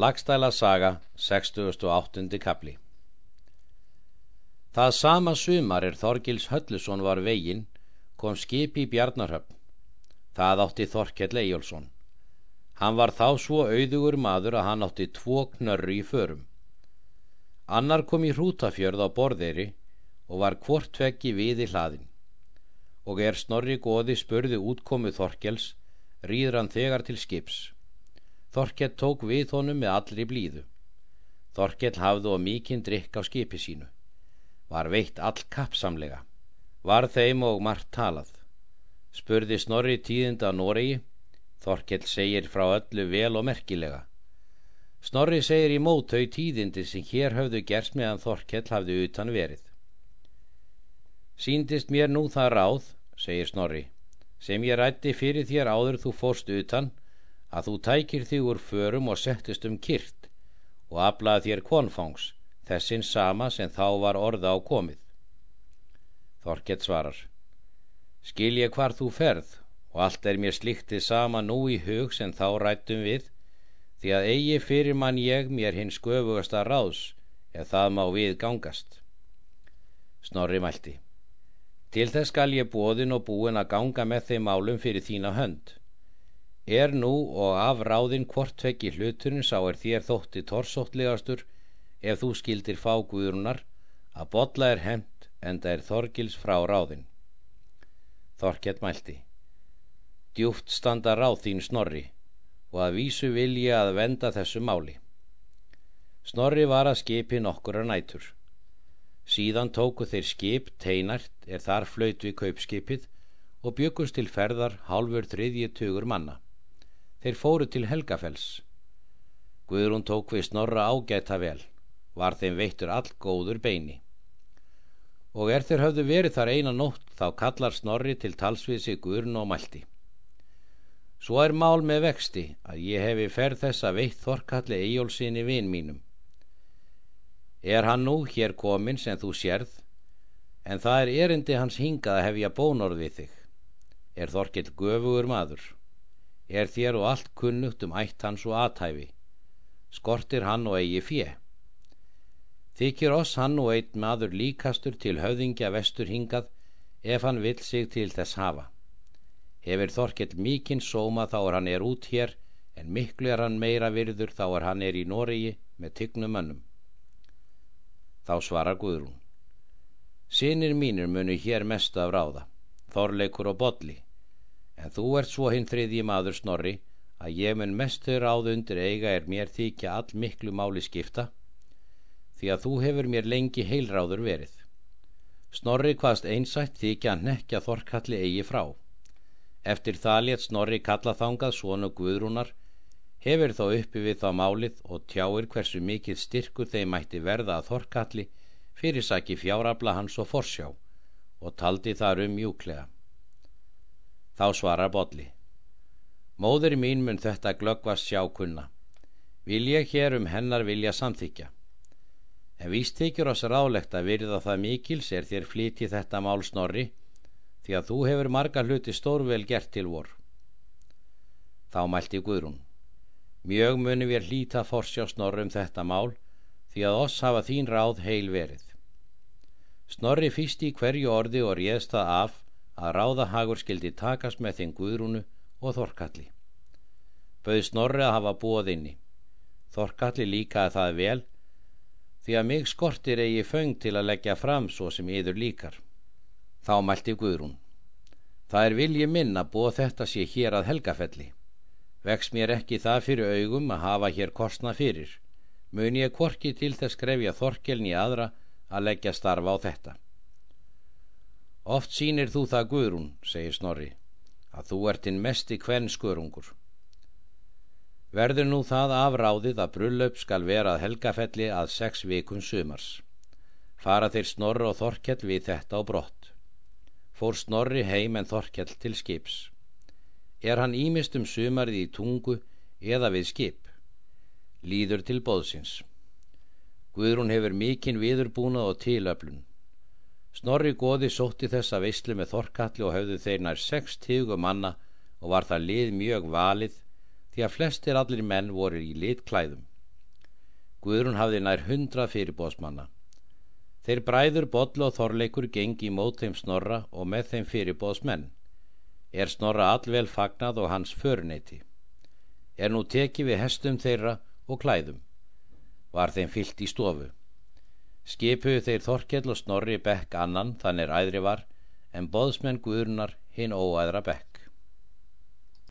Lagstæla saga, 68. kapli Það sama sumar er Þorgils Höllusson var veginn, kom skip í Bjarnarhöfn. Það átti Þorkell Eyjólfsson. Hann var þá svo auðugur maður að hann átti tvo knörru í förum. Annar kom í hrútafjörð á borðeiri og var hvort veggi við í hlaðin. Og er snorri goði spurði útkomu Þorkels, rýður hann þegar til skips. Þorkell tók við honum með allri blíðu. Þorkell hafði og mikinn drikk á skipi sínu. Var veitt all kapsamlega. Var þeim og margt talað. Spurði snorri tíðinda Noregi. Þorkell segir frá öllu vel og merkilega. Snorri segir í mótau tíðindi sem hér höfðu gerst meðan Þorkell hafði utan verið. Síndist mér nú það ráð, segir Snorri, sem ég rætti fyrir þér áður þú fórst utan, að þú tækir þig úr förum og settist um kyrt og aflaði þér konfangs, þessin sama sem þá var orða á komið. Þorkell svarar, skil ég hvar þú ferð og allt er mér sliktið sama nú í hug sem þá rættum við, því að eigi fyrir mann ég mér hins sköfugasta ráðs ef það má við gangast. Snorri mælti. Til þess skal ég bóðin og búin að ganga með þeim málum fyrir þína hönd. Er nú og af ráðin hvort vekki hluturinn sá er þér þótti torsóttlegastur ef þú skildir fá guðrunar að botla er hend en það er þorgils frá ráðin. Þorkett mælti. Djúft standa ráð þín snorri og að vísu vilja að venda þessu máli. Snorri var að skipi nokkura nætur. Síðan tóku þeir skip teinart er þar flöyt við kaupskipið og byggust til ferðar hálfur þriðji tugur manna. Þeir fóru til Helgafells. Guðrún tók við snorra ágæta vel, var þeim veittur all góður beini. Og er þeir höfðu verið þar eina nótt þá kallar snorri til talsvið sig Guðrún og mælti. Svo er mál með vexti að ég hefi ferð þess að veitt Þorkalli Eyjólfsinni vinn mínum. Er hann nú hér komin sem þú sérð, en það er erindi hans hingað að hefja bónorð við þig. Er Þorkill göfugur maður? Er þér og allt kunnugt um ætt hans og aðtæfi? Skortir hann og eigi fjö? Þykir oss hann og einn maður líkastur til höfðingja vestur hingað ef hann vill sig til þess hafa. Hefur Þorkell mikinn sóma þá er hann er út hér en miklu er hann meira virður þá er hann er í Noregi með tygnum önnum. Þá svarar Guðrún. Sinir mínir munu hér mest af ráða, þorleikur og bodli, en þú ert svo hinn þriðji maður snorri að ég mun mest þau ráð undir eiga er mér þykja all miklu máli skipta, því að þú hefur mér lengi heilráður verið. Snorri hvaðst einsætt þykja að nekja þorkalli eigi frá. Eftir það létt Snorri kalla þangað svonu Guðrúnar, hefur þá uppi við þá málið og tjáir hversu mikið styrkur þeim mætti verða að þorkalli fyrir saki fjárabla hans og forsjá og taldi þar um mjúklega. Þá svarar Bodli. Móður mín mun þetta glöggvast sjá kunna. Vil ég hér um hennar vilja samþykja. En víst þykir oss ráðlegt að virða það mikils er þér flíti þetta mál snorri því að þú hefur marga hluti stórvel gert til vor. Þá mælti Guðrún. Mjög muni við hlýta forsjá snorrum þetta mál því að oss hafa þín ráð heil verið. Snorri fyrst í hverju orði og réðst það af að ráðahagur skildi takast með þinn Guðrúnu og Þorkalli. Bauð Snorri að hafa búið inni. Þorkalli líkaði það vel því að mig skortir eigi föng til að leggja fram svo sem yður líkar. Þá mælti Guðrún. Það er vilji minn að búa þetta sé hér að helgafelli. Vex mér ekki það fyrir augum að hafa hér kostna fyrir. Mun ég korki til þess grefja þorkelni aðra að leggja starfa á þetta. Oft sínir þú það Guðrún, segir Snorri, að þú ert inn mest í hvern skörungur. Verður nú það afráðið að brullaup skal vera að helgafelli að sex vikun sumars. Fara þeir Snorri og Þorkell við þetta á brott fór Snorri heim en Þorkjall til skips. Er hann ímist um sumarið í tungu eða við skip? Líður til bóðsins. Guðrún hefur mikinn viðurbúnað og tilöflun. Snorri goði sótti þessa veislu með Þorkalli og höfðu þeir nær sex tígu manna og var það lið mjög valið því að flestir allir menn voru í litklæðum. Guðrún hafði nær hundra fyrirbóðsmanna. Þeir bræður Boll og Þorleikur gengi í mót þeim snorra og með þeim fyrirbóðsmenn. Er snorra allvel fagnað og hans föruneyti. Er nú teki við hestum þeirra og klæðum. Var þeim fyllt í stofu. Skipuðu þeir Þorkell og Snorri bekk annan, þannig æðri var, en boðsmenn Guðrunar hinn óæðra bekk.